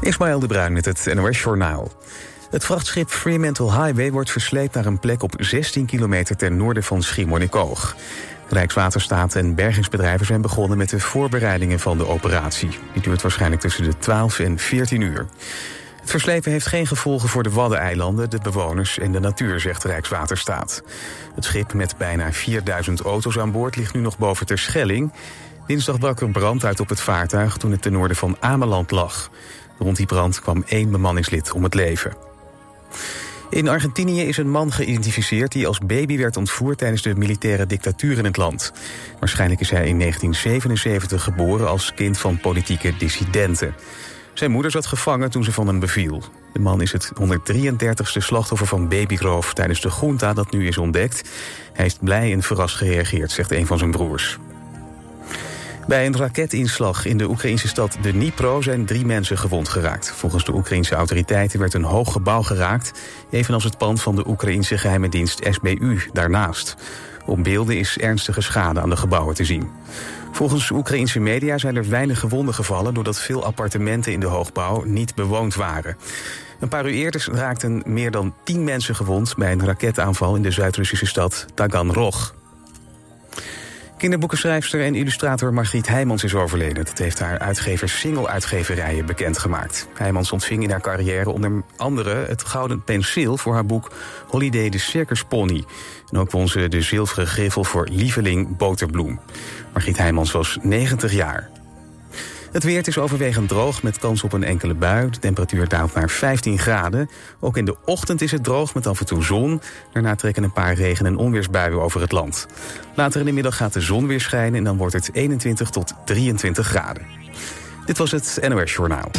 Ismaël de Bruin met het NOS Journaal. Het vrachtschip Fremantle Highway wordt versleept naar een plek op 16 kilometer ten noorden van Schiermonnikoog. Rijkswaterstaat en bergingsbedrijven zijn begonnen met de voorbereidingen van de operatie. Die duurt waarschijnlijk tussen de 12 en 14 uur. Het verslepen heeft geen gevolgen voor de Waddeneilanden, de bewoners en de natuur, zegt Rijkswaterstaat. Het schip met bijna 4000 auto's aan boord ligt nu nog boven ter Schelling. Dinsdag brak er brand uit op het vaartuig toen het ten noorden van Ameland lag. Rond die brand kwam één bemanningslid om het leven. In Argentinië is een man geïdentificeerd die als baby werd ontvoerd tijdens de militaire dictatuur in het land. Waarschijnlijk is hij in 1977 geboren als kind van politieke dissidenten. Zijn moeder zat gevangen toen ze van hem beviel. De man is het 133ste slachtoffer van babyroof tijdens de junta dat nu is ontdekt. Hij is blij en verrast gereageerd, zegt een van zijn broers. Bij een raketinslag in de Oekraïnse stad Dnipro zijn drie mensen gewond geraakt. Volgens de Oekraïnse autoriteiten werd een hoog gebouw geraakt, evenals het pand van de Oekraïnse geheime dienst SBU daarnaast. Op beelden is ernstige schade aan de gebouwen te zien. Volgens Oekraïnse media zijn er weinig gewonden gevallen doordat veel appartementen in de hoogbouw niet bewoond waren. Een paar uur eerder raakten meer dan tien mensen gewond bij een raketaanval in de Zuid-Russische stad Taganrog. Kinderboekenschrijfster en illustrator Margriet Heijmans is overleden. Dat heeft haar uitgever Single Uitgeverijen bekendgemaakt. Heijmans ontving in haar carrière onder andere het Gouden Penseel... voor haar boek Holiday de Circus Pony. En ook won ze de zilveren griffel voor Lieveling Boterbloem. Margriet Heijmans was 90 jaar. Het weer is overwegend droog met kans op een enkele bui. De temperatuur daalt naar 15 graden. Ook in de ochtend is het droog met af en toe zon. Daarna trekken een paar regen- en onweersbuien over het land. Later in de middag gaat de zon weer schijnen en dan wordt het 21 tot 23 graden. Dit was het NOS Journaal.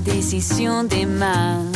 decisión de más.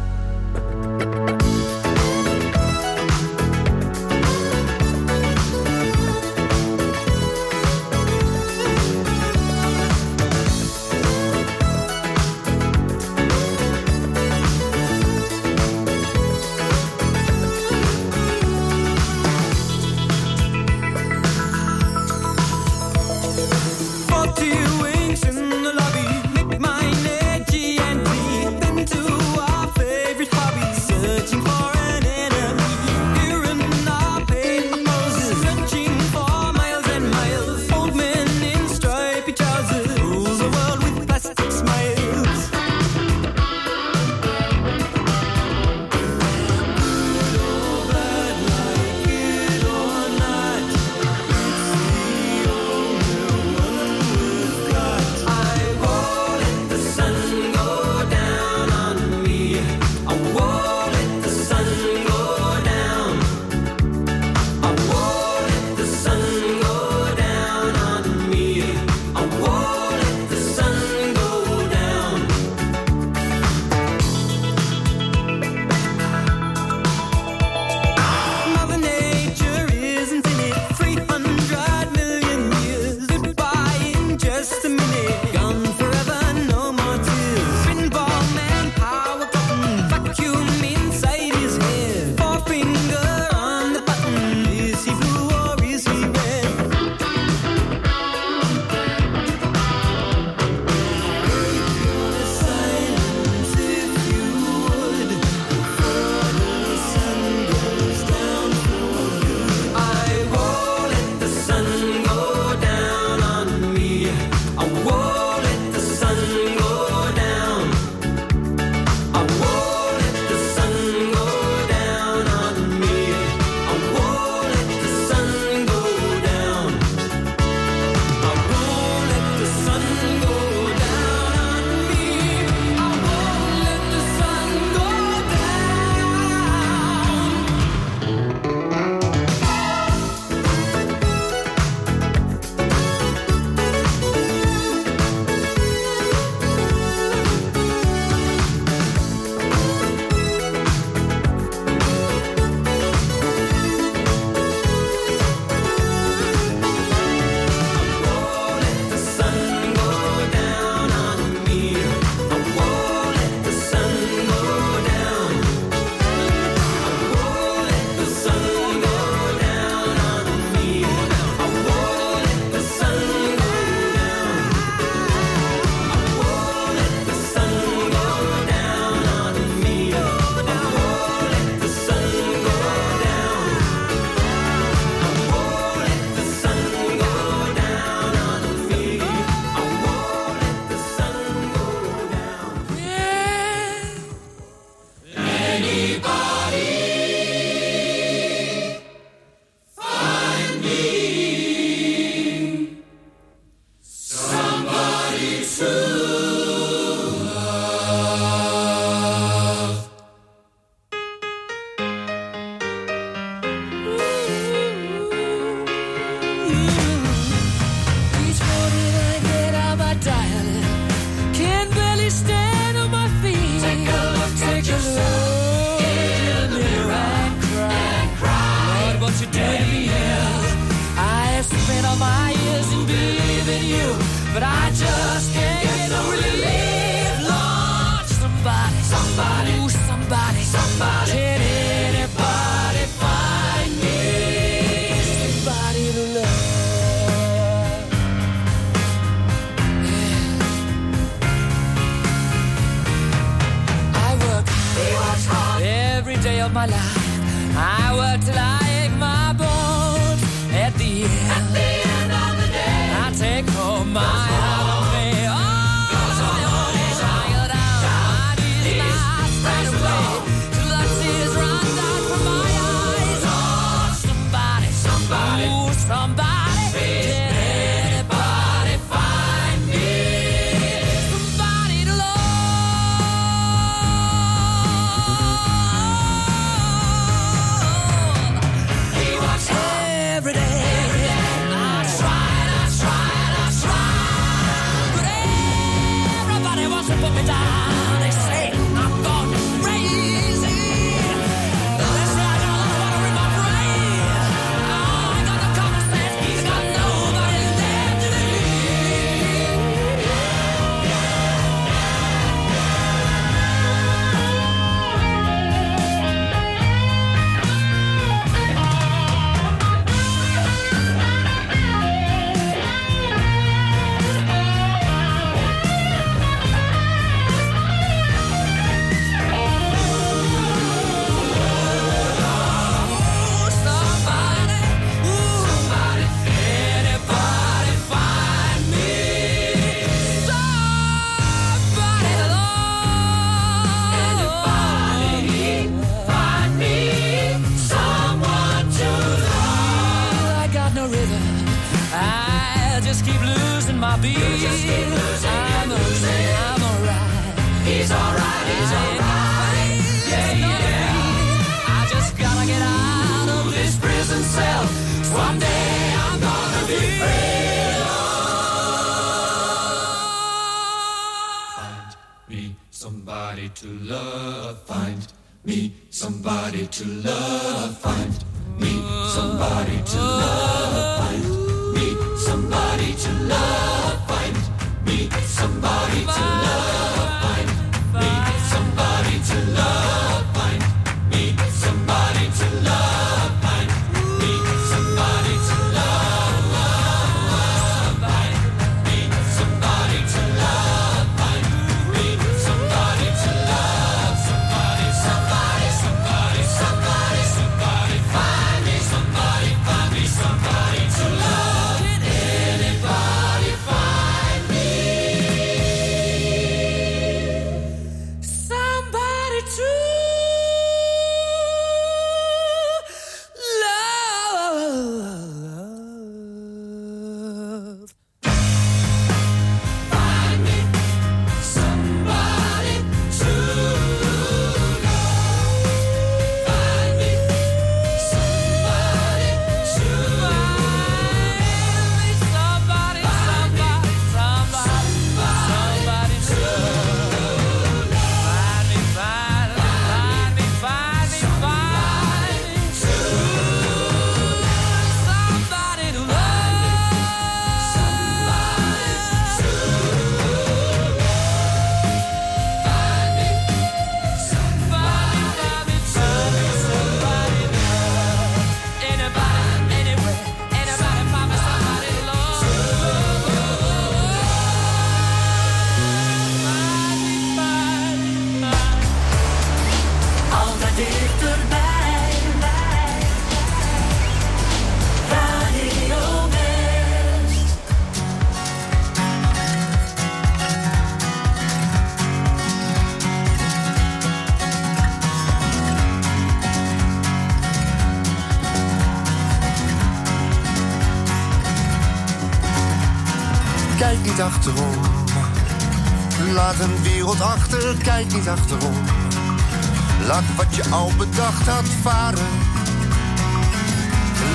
al bedacht had varen.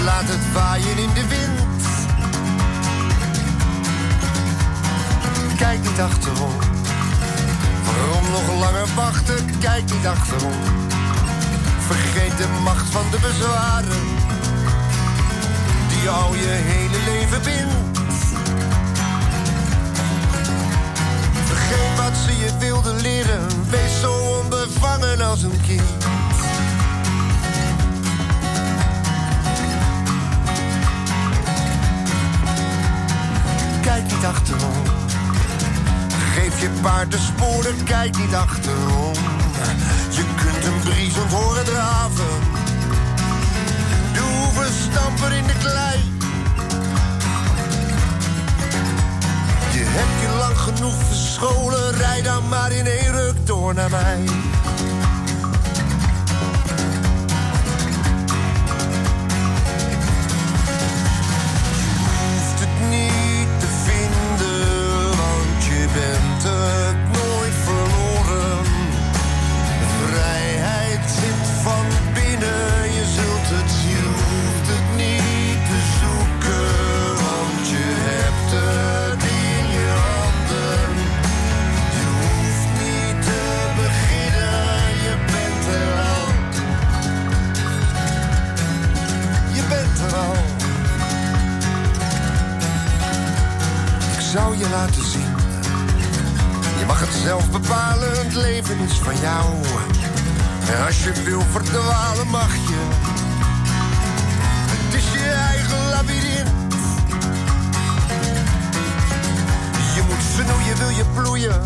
Laat het waaien in de wind. Kijk niet achterom. Waarom nog langer wachten? Kijk niet achterom. Vergeet de macht van de bezwaren. Die al je hele leven bindt. Vergeet wat ze je wilde leren. Wees zo onbevangen als een kind. De sporen kijkt niet achterom. Je kunt hem briesend horen draven. De hoeven stampen in de klei. Je hebt je lang genoeg verscholen. Rij dan maar in één ruk door naar mij. Zelfbepalend leven is van jou. En als je wil verdwalen, mag je. Het is je eigen labyrint. Je moet snoeien, wil je bloeien.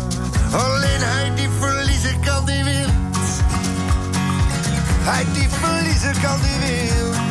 Alleen hij die verliezen kan, die wil. Hij die verliezen kan, die wil.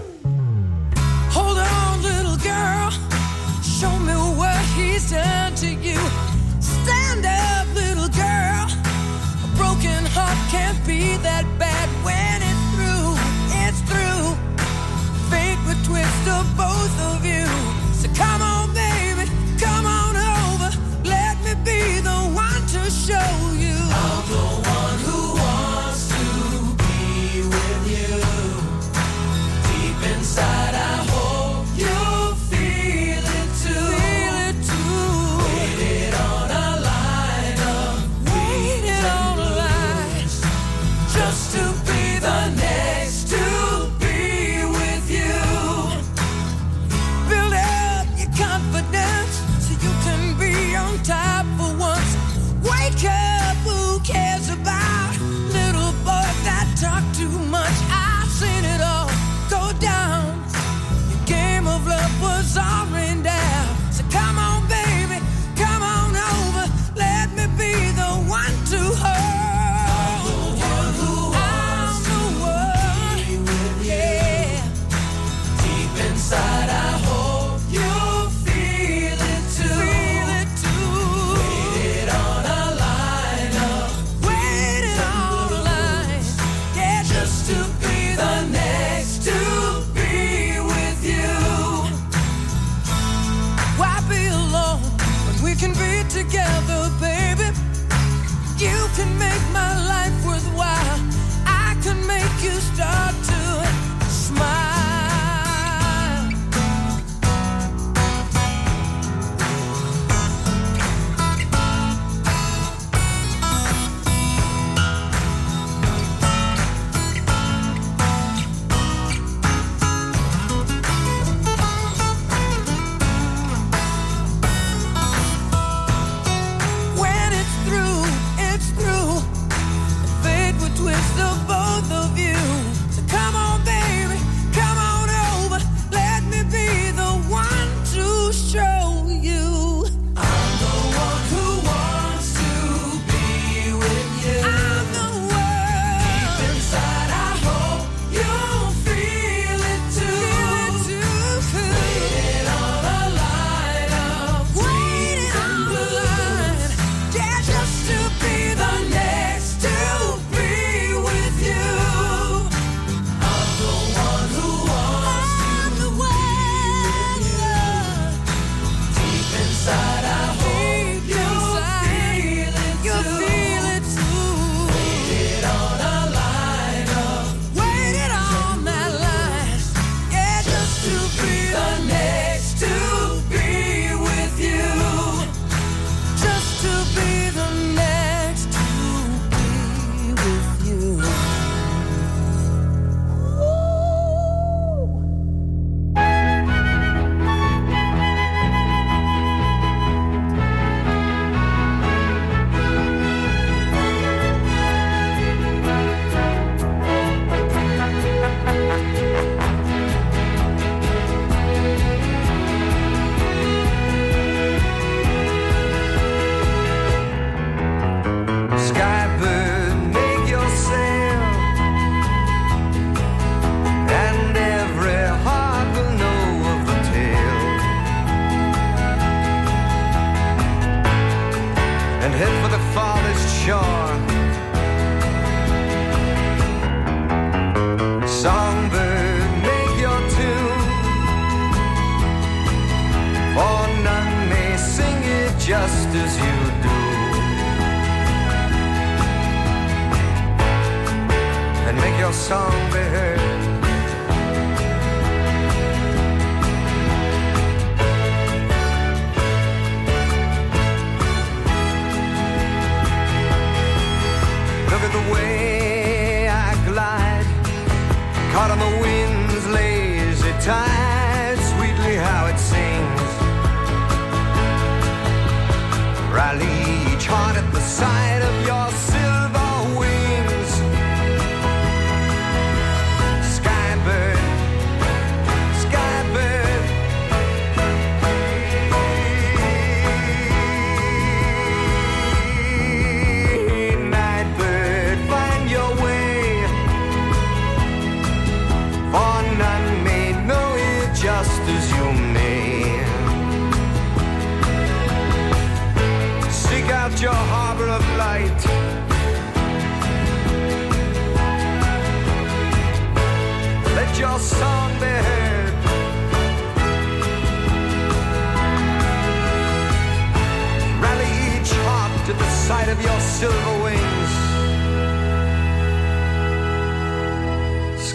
be that bad when it's through. It's through. Fate would twist of both of you. So come on.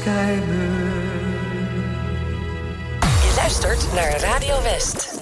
Je luistert naar Radio West.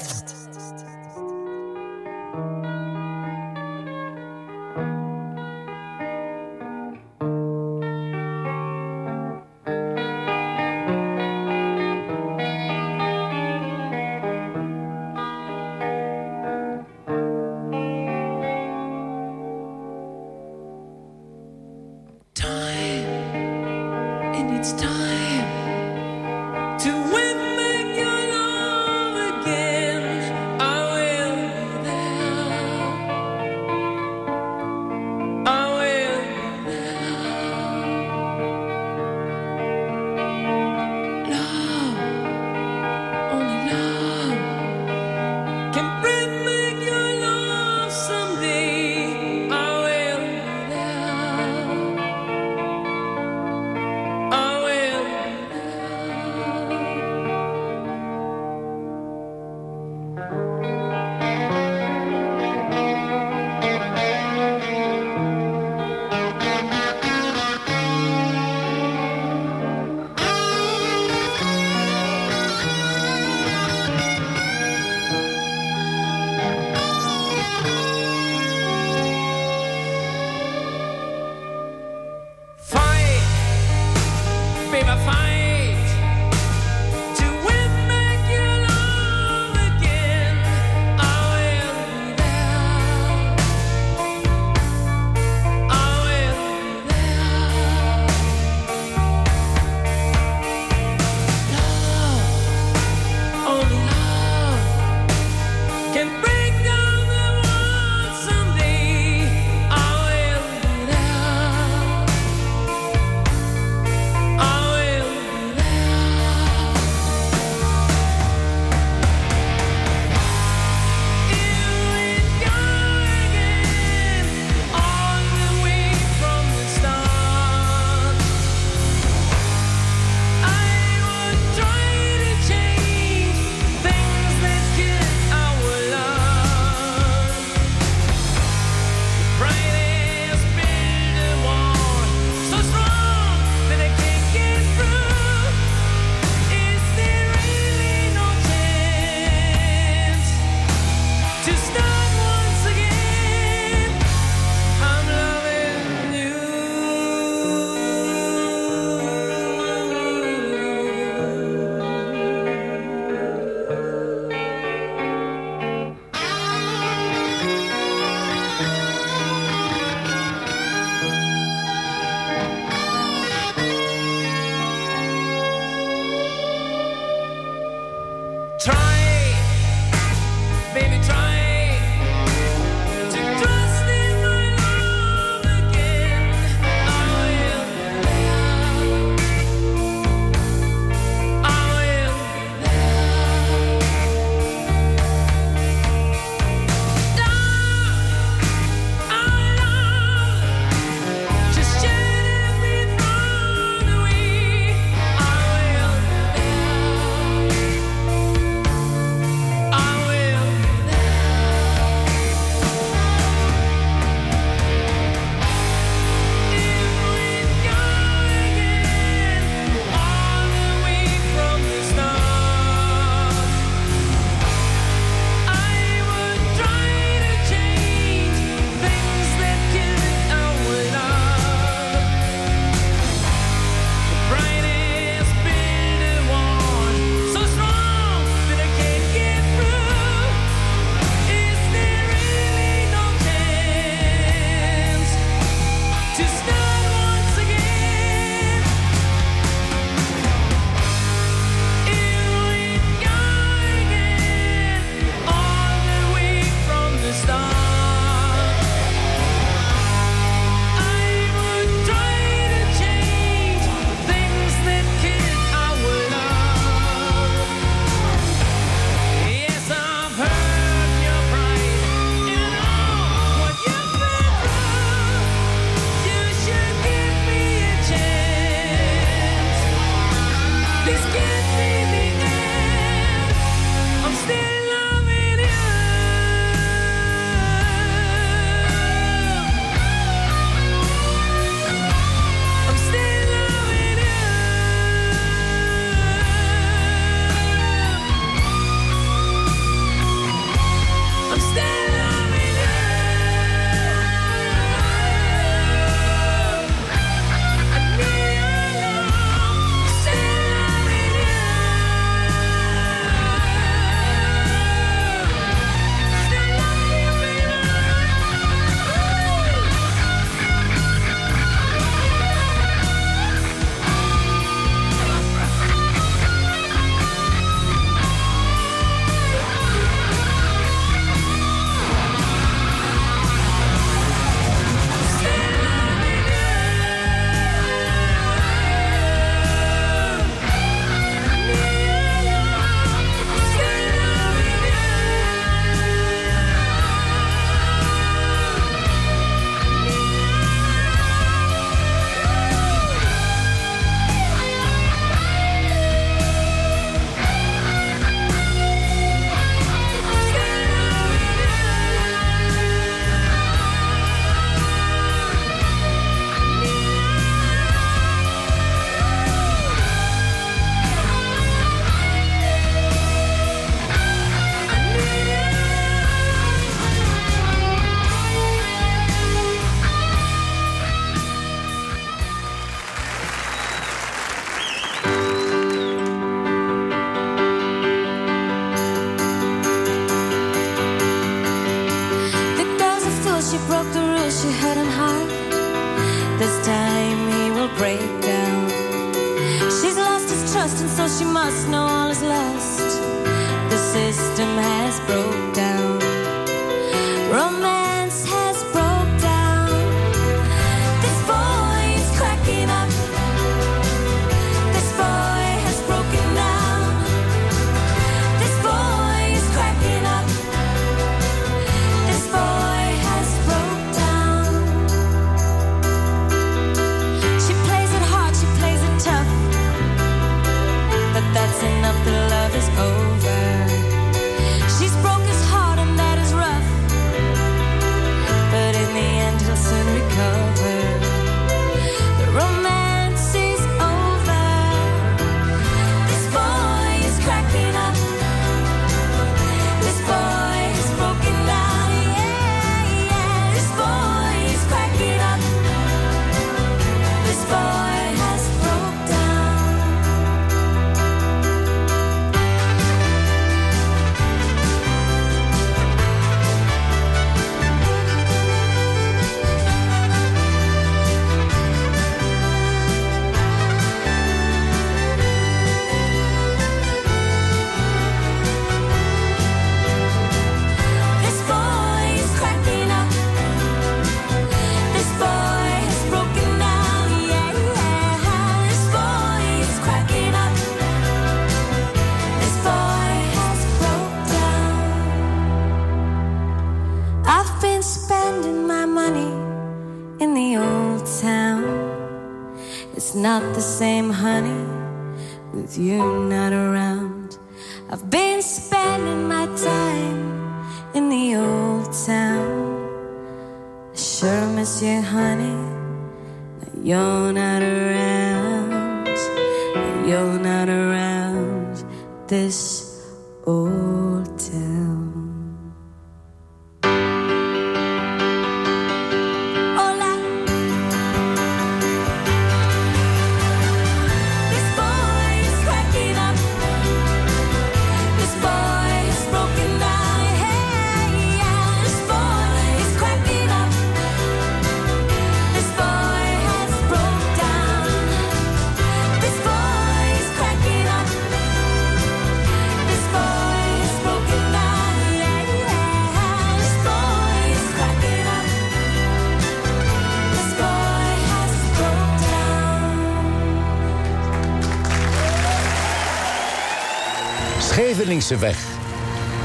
Scheveningse weg.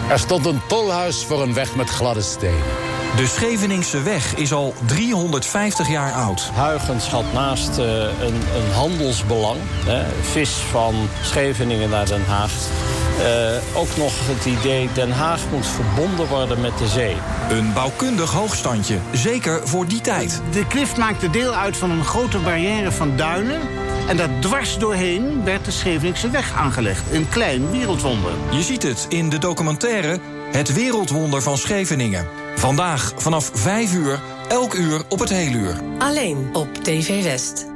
Er stond een tolhuis voor een weg met gladde stenen. De Scheveningse weg is al 350 jaar oud. Huygens had naast eh, een, een, handelsbelang, hè, vis van Scheveningen naar Den Haag... Eh, ook nog het idee Den Haag moet verbonden worden met de zee. Een bouwkundig hoogstandje, zeker voor die tijd. De klift maakte deel uit van een grote barrière van duinen... En daar dwars doorheen werd de Scheveningse weg aangelegd. Een klein wereldwonder. Je ziet het in de documentaire Het Wereldwonder van Scheveningen. Vandaag vanaf 5 uur, elk uur op het hele uur. Alleen op TV West.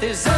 with.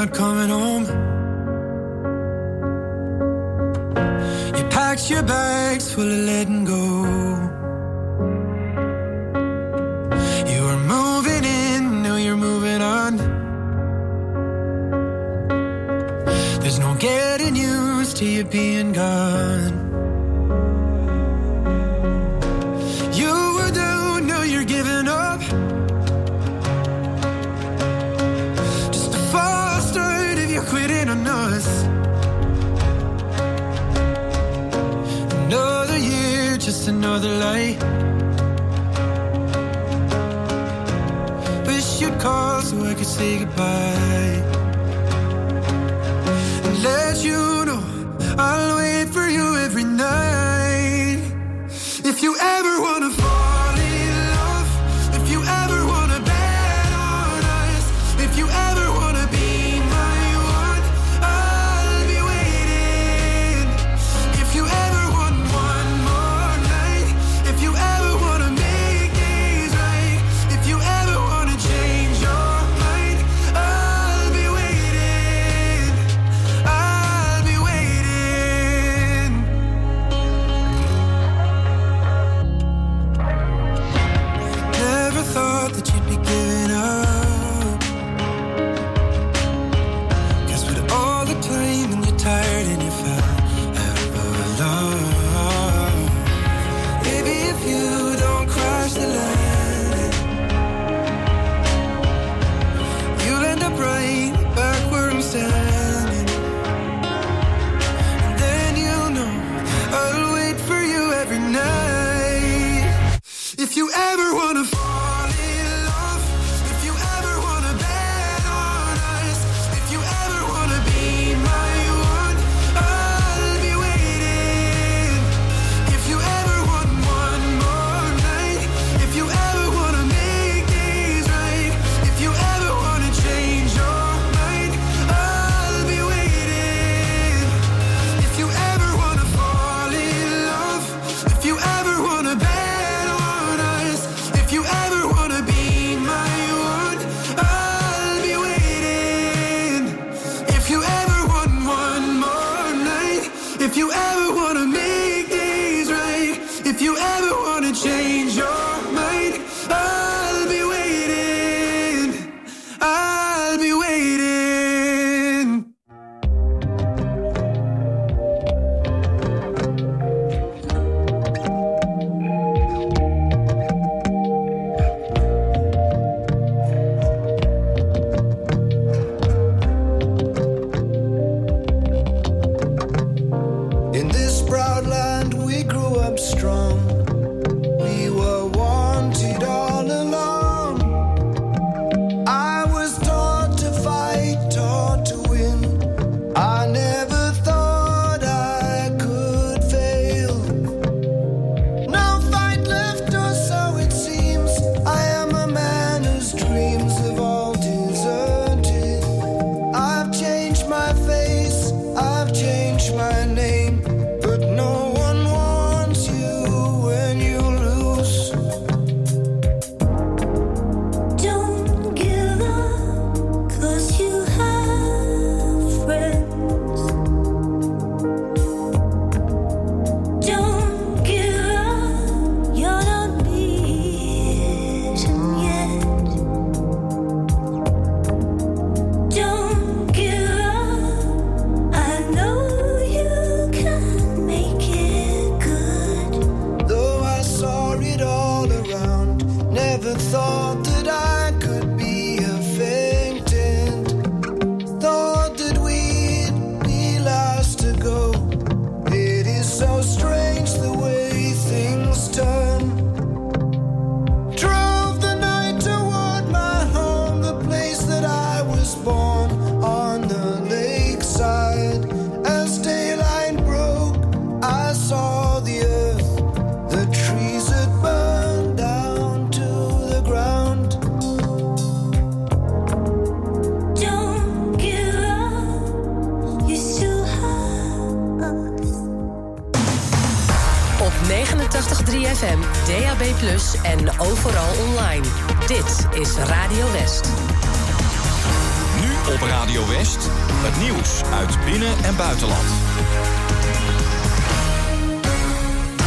not coming home. You packed your bags full of lead